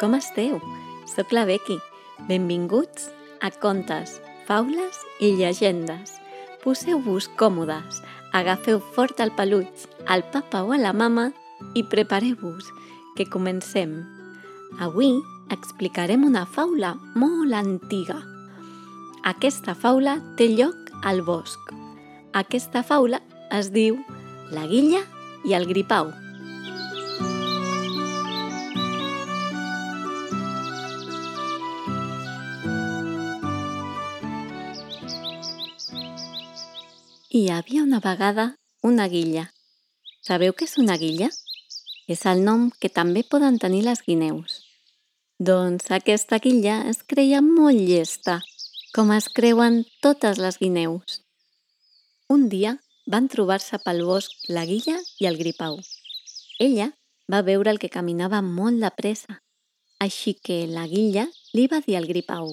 com esteu? Soc la Becky. Benvinguts a Contes, Faules i Llegendes. Poseu-vos còmodes, agafeu fort el peluig, al papa o a la mama i prepareu-vos, que comencem. Avui explicarem una faula molt antiga. Aquesta faula té lloc al bosc. Aquesta faula es diu La guilla i el gripau. Hi havia una vegada una guilla. Sabeu què és una guilla? És el nom que també poden tenir les guineus. Doncs aquesta guilla es creia molt llesta, com es creuen totes les guineus. Un dia van trobar-se pel bosc la guilla i el gripau. Ella va veure el que caminava molt de pressa, així que la guilla li va dir al gripau.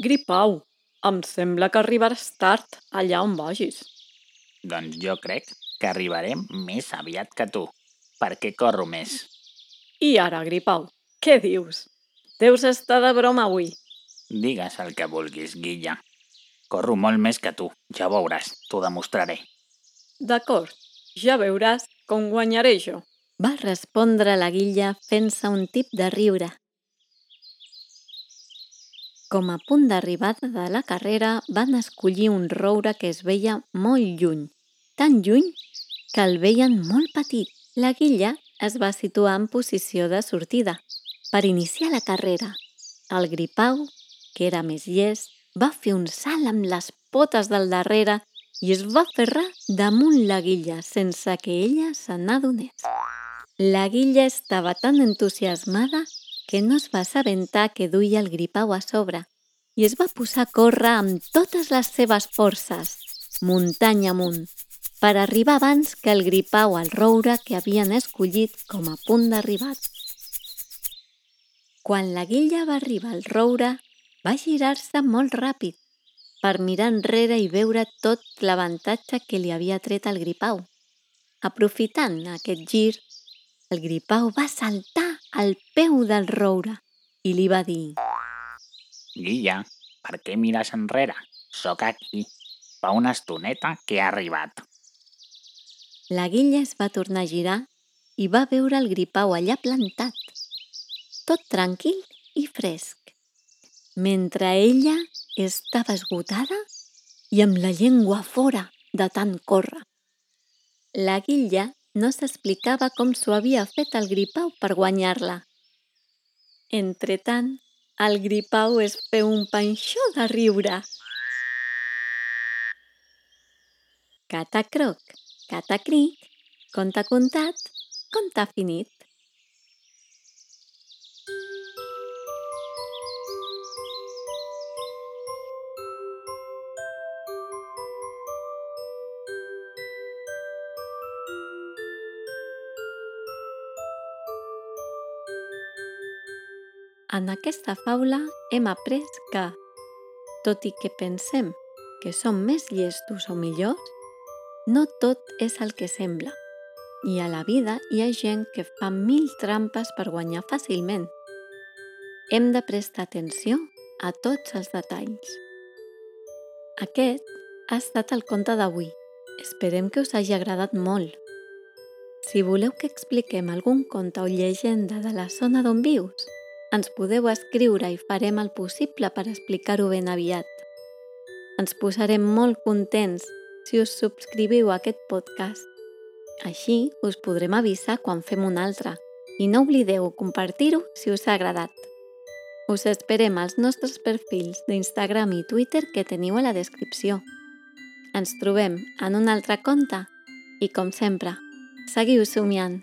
Gripau, em sembla que arribaràs tard allà on vagis. Doncs jo crec que arribarem més aviat que tu, perquè corro més. I ara, Gripau, què dius? Deus estar de broma avui. Digues el que vulguis, Guilla. Corro molt més que tu, ja veuràs, t'ho demostraré. D'acord, ja veuràs com guanyaré jo. Va respondre la guilla fent-se un tip de riure. Com a punt d'arribada de la carrera, van escollir un roure que es veia molt lluny, tan lluny que el veien molt petit. La guilla es va situar en posició de sortida per iniciar la carrera. El gripau, que era més llest, va fer un salt amb les potes del darrere i es va ferrar damunt la guilla sense que ella se n'adonés. La guilla estava tan entusiasmada que no es va assabentar que duia el gripau a sobre i es va posar a córrer amb totes les seves forces, muntanya amunt, per arribar abans que el gripau al roure que havien escollit com a punt d'arribat. Quan la guilla va arribar al roure, va girar-se molt ràpid per mirar enrere i veure tot l'avantatge que li havia tret el gripau. Aprofitant aquest gir, el gripau va saltar al peu del roure i li va dir Guilla, per què mires enrere? Sóc aquí. Fa una estoneta que he arribat. La guilla es va tornar a girar i va veure el gripau allà plantat, tot tranquil i fresc, mentre ella estava esgotada i amb la llengua fora de tant córrer. La guilla no s'explicava com s'ho havia fet el gripau per guanyar-la. Entretant, el gripau es feu un panxó de riure. Catacroc, catacric, conte contat, conte finit. En aquesta faula hem après que, tot i que pensem que som més llestos o millors, no tot és el que sembla. I a la vida hi ha gent que fa mil trampes per guanyar fàcilment. Hem de prestar atenció a tots els detalls. Aquest ha estat el conte d'avui. Esperem que us hagi agradat molt. Si voleu que expliquem algun conte o llegenda de la zona d'on vius, ens podeu escriure i farem el possible per explicar-ho ben aviat. Ens posarem molt contents si us subscriviu a aquest podcast. Així us podrem avisar quan fem un altre i no oblideu compartir-ho si us ha agradat. Us esperem als nostres perfils d'Instagram i Twitter que teniu a la descripció. Ens trobem en un altre conte i, com sempre, seguiu somiant.